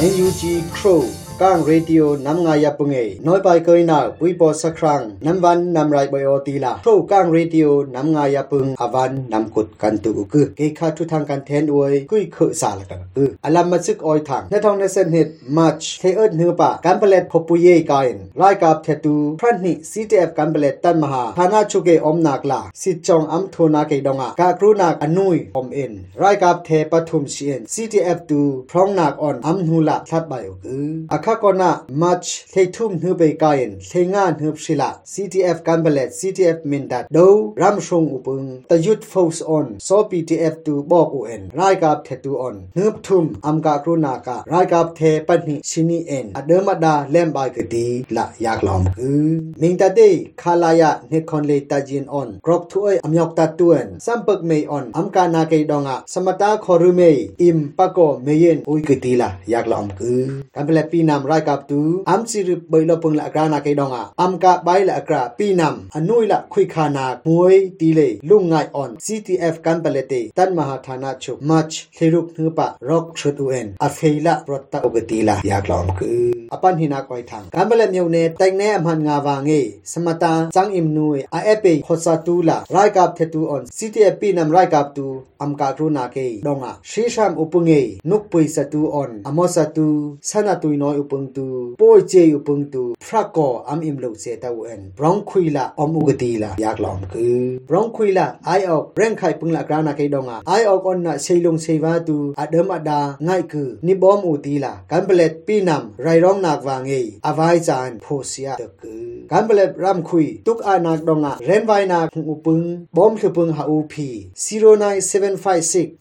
NUG Crow กางเรดิโอนำงายปุงเอน้อยไปเกยนาปุยปอสักครั้งน้ำวันนำไรบอยอตีลาโครก้างเรดิโอนำงายปุงอวันนำกดกันตุกคือเกคาทุทางกันแทนอวยกุยเคสาลกันคืออลัมมาซึกออยทางในทองในเส้นเหตุมาร์ชเทเอิร์เนือปะการเปลดพปุยเยกายนรายกับเทตูพระนิซีเอฟการเปลดตันมหาธานาชุเกอมนักลาสิจองอัมโทนาเกดงะกากรุนักอนุยอมเอ็นรายกับเทปทุมเชียนซีเอฟตูพร้องนักอ่อนอัมนูละทัดใบอคืออาคากอนา March เททุ่มหือไปกายินเทงานหือศิลา CTF กันเบล CTF มินดัดดูรัมชงอุปงตยุดโฟสออนโซ PTF ตูบอกอุเอ็นรายกับเทตูออนหืบทุ่มอัมกากรุนาการายกับเทปันหิชินีเอ็นอเดมดาเลมบายกดีละยากลอมคือมิงตาเดคาลายะเนคอนเลตาจินออนกรอบทุยอมยอกตาตวนสัมปกเมยออนอัมกานาเกดองะสมตาคอรุเมยอิมปะโกเมยนอุยกดีละยากลอมคือกันเบลปีนามรายกับตู am siri boilo pung la agra na ke donga am ka bai la agra pinam anui la khui khana muoi ti le lungai on ctf kan palete tan maha thana chu march theruk nu pa rock chutu en a feila protta ogati la yak lom ku apan hina koi thang kan bale myau ne tai ne amhan nga wa nge samata chang im nui a epe khosa tu la rai kap thetu on ctf pinam rai kap tu am ka tru na ke donga shisham upunge nuk pui satu on amosatu sana tui noi upung tu poi che yu pung tu phra ko am im lo che ta wen brong khui la om u gati la yak lom ku brong khui la ai ok reng khai pung la gra na ke donga ai ok on na sei long sei wa tu adam ada ngai ku ni bom u ti la kan blet pi nam rai rong nak wa nge avai chan pho sia de ku กันเปลบรำคุยตุกอานักดองอะเรนไวนาคงอุปงบอมคือปงหาอูพี09756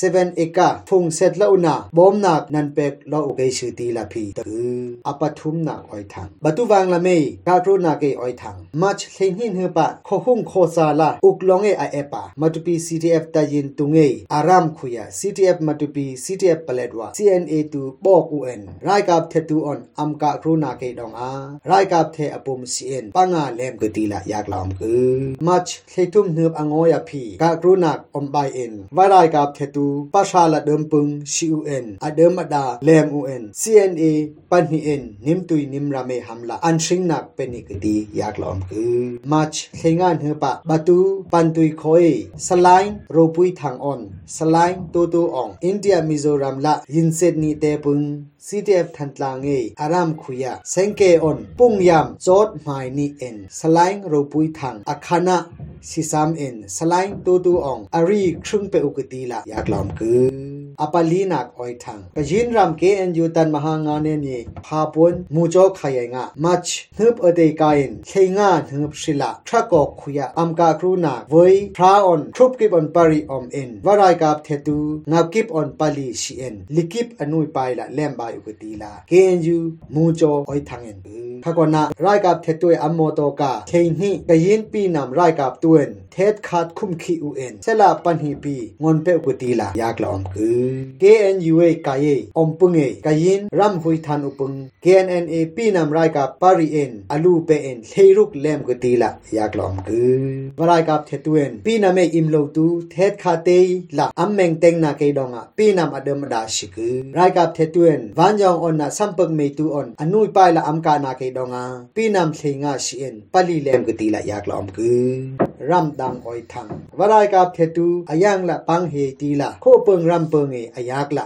33007เอกาฟงเซตละอุนาบอมนักนันเป็กลออุเกชื่อตีละพีตะคืออปทุมนักอ้อยทังบัตุวางละเมยกาโรนาเกอ้อยทังมัชเลงหินเฮปะโคหุ่งโคซาลาอุกลองเอไอเอปะมาตุปี CTF ตายินตุงเออารามคุยา CTF มาตุปี CTF ปเลดวา CNA ตูบอก UN รายกับเทตูออนอัมกาโรนาเกดองอารายกับเทอปุม CN ปังอาเลมกตีละยากลอมคือมัชเลทุมเนือบองอยาพีกาโรนักอมบายเอ็นวารายกับเทตูปาชาละเดิมปึง CUN อเดิมมาดาเลม UN CNA ปันฮีเอ็นนิมตุยนิมราเมหัมลาอันชิงนักเป็นอีกดียากลอมคือมาชเฮงานเฮปะบาตูปันตุยคอยสไลน์โรปุยทางออนสไลน์ตูตูอองอินเดียมิโซรัมละยินเซตนีเตปุง CTF ทันตลางเออารามคุยาเซงเกออนปุ้งยามจดหมายนีเอ็นสไลน์โรปุยทางอาคานะสิสามเอ็นสไลน์ตูตูอองอารีครึ่งเปอุกตีละอยากลอมคืออปาลีนักออยทังกยินรำเกเอ็นยูตันมหางานเนนีพาปนมูจขยงะมัชฮึบอเดกายินเคงาฮึบศิลาทรกอกขุยะอัมกาครูนักเวยพระออนทรุปกิบออนปาริอมเอ็นวารายกับเทตูงับกิบออนปาลีชีเอ็นลิกิบอนุยไปละเลมบายอุกตีละเกเอ็นยูมูจอออยทังเอ็น ขากนารายกับเทตุยอัมโมโตกาเทหิกยินปีนำรายกับตัวนเทศขาดคุมขีอูเอ็นเซลาปันหีปีงอนเปอุกตีละอยากลอมคือ KNUA กายอมปุงเอกยินรัมหุยทันอุปง KNNA ปีนำรายกับปารีเอ็นอลูเปเอ็นเทรุกเลมกตีละอยากลอมคือวรายกับเทตุเอ็นปีนำเมอิมโลตูเทศคาเตยละอัมเมงเต็งนาเกดองะปีนำอเดมดาชิคือรายกับเทตุเอ็นวันยองออนนะสัมปกเมตูออนอนุยไปละอัมกานาเกดองะปีนำเทงาชิเอ็นปาลีเลมกตีละอยากลอมคือรัมดังออยทังวรายกับเทตูอายังละปังเฮตีละโคเปิงรัมเปิงเออายากละ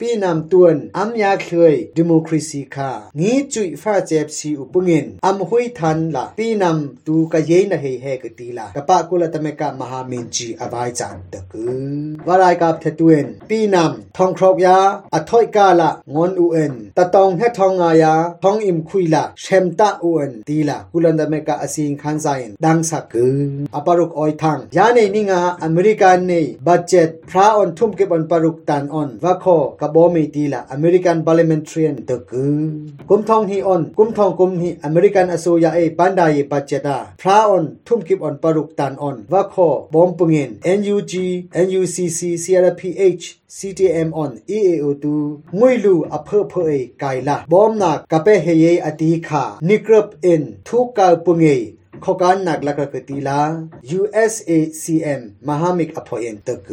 ปีนำตัวรายกับเทตูเอนปีนำตูอดึดอเดงละเทมตะงอนเทปอุนพีปีนำตวนอัมยาเคยดิโมครีซีคางี้จุยฟ้าเจ็บซีอุปเงินอัมหุยทันละปีนำตูกะเยนะเฮเฮกตีละกะปะกุลตะเมกะมหาเมนจีอบายจันตะกือวารายกับเทตวนปีนำทองครอกยาอถอยกาละงอนอูเอ็นตะตองเฮทองงายาทองอิมคุยละเชมตะอูเอ็นตีละกุลตะเมกะอสิงคันไซน์ดังสักกืออปารุกออยทังยาเนนิงาอเมริกันเนบัดเจ็ตพระออนทุ่มเก็บอนปารุกตันออนวะโคกับ bo mi ti la American parliamentarian de ku kum thong hi on kum thong kum hi American aso ya e banda ye budget a phra on thum kip on paruk tan on wa kho bom pungin NUG NUCC CRPH CTM on EAO2 ngui lu a phơ phơ e kai la bom na kape he ye ati kha nikrap in thu ka punge khokan nak la ka ti la USACM mahamik aphoyen tak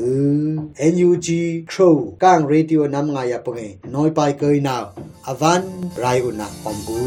NUG Crow kang radio nam nga ya punge noi pai koi na avan rai una ombu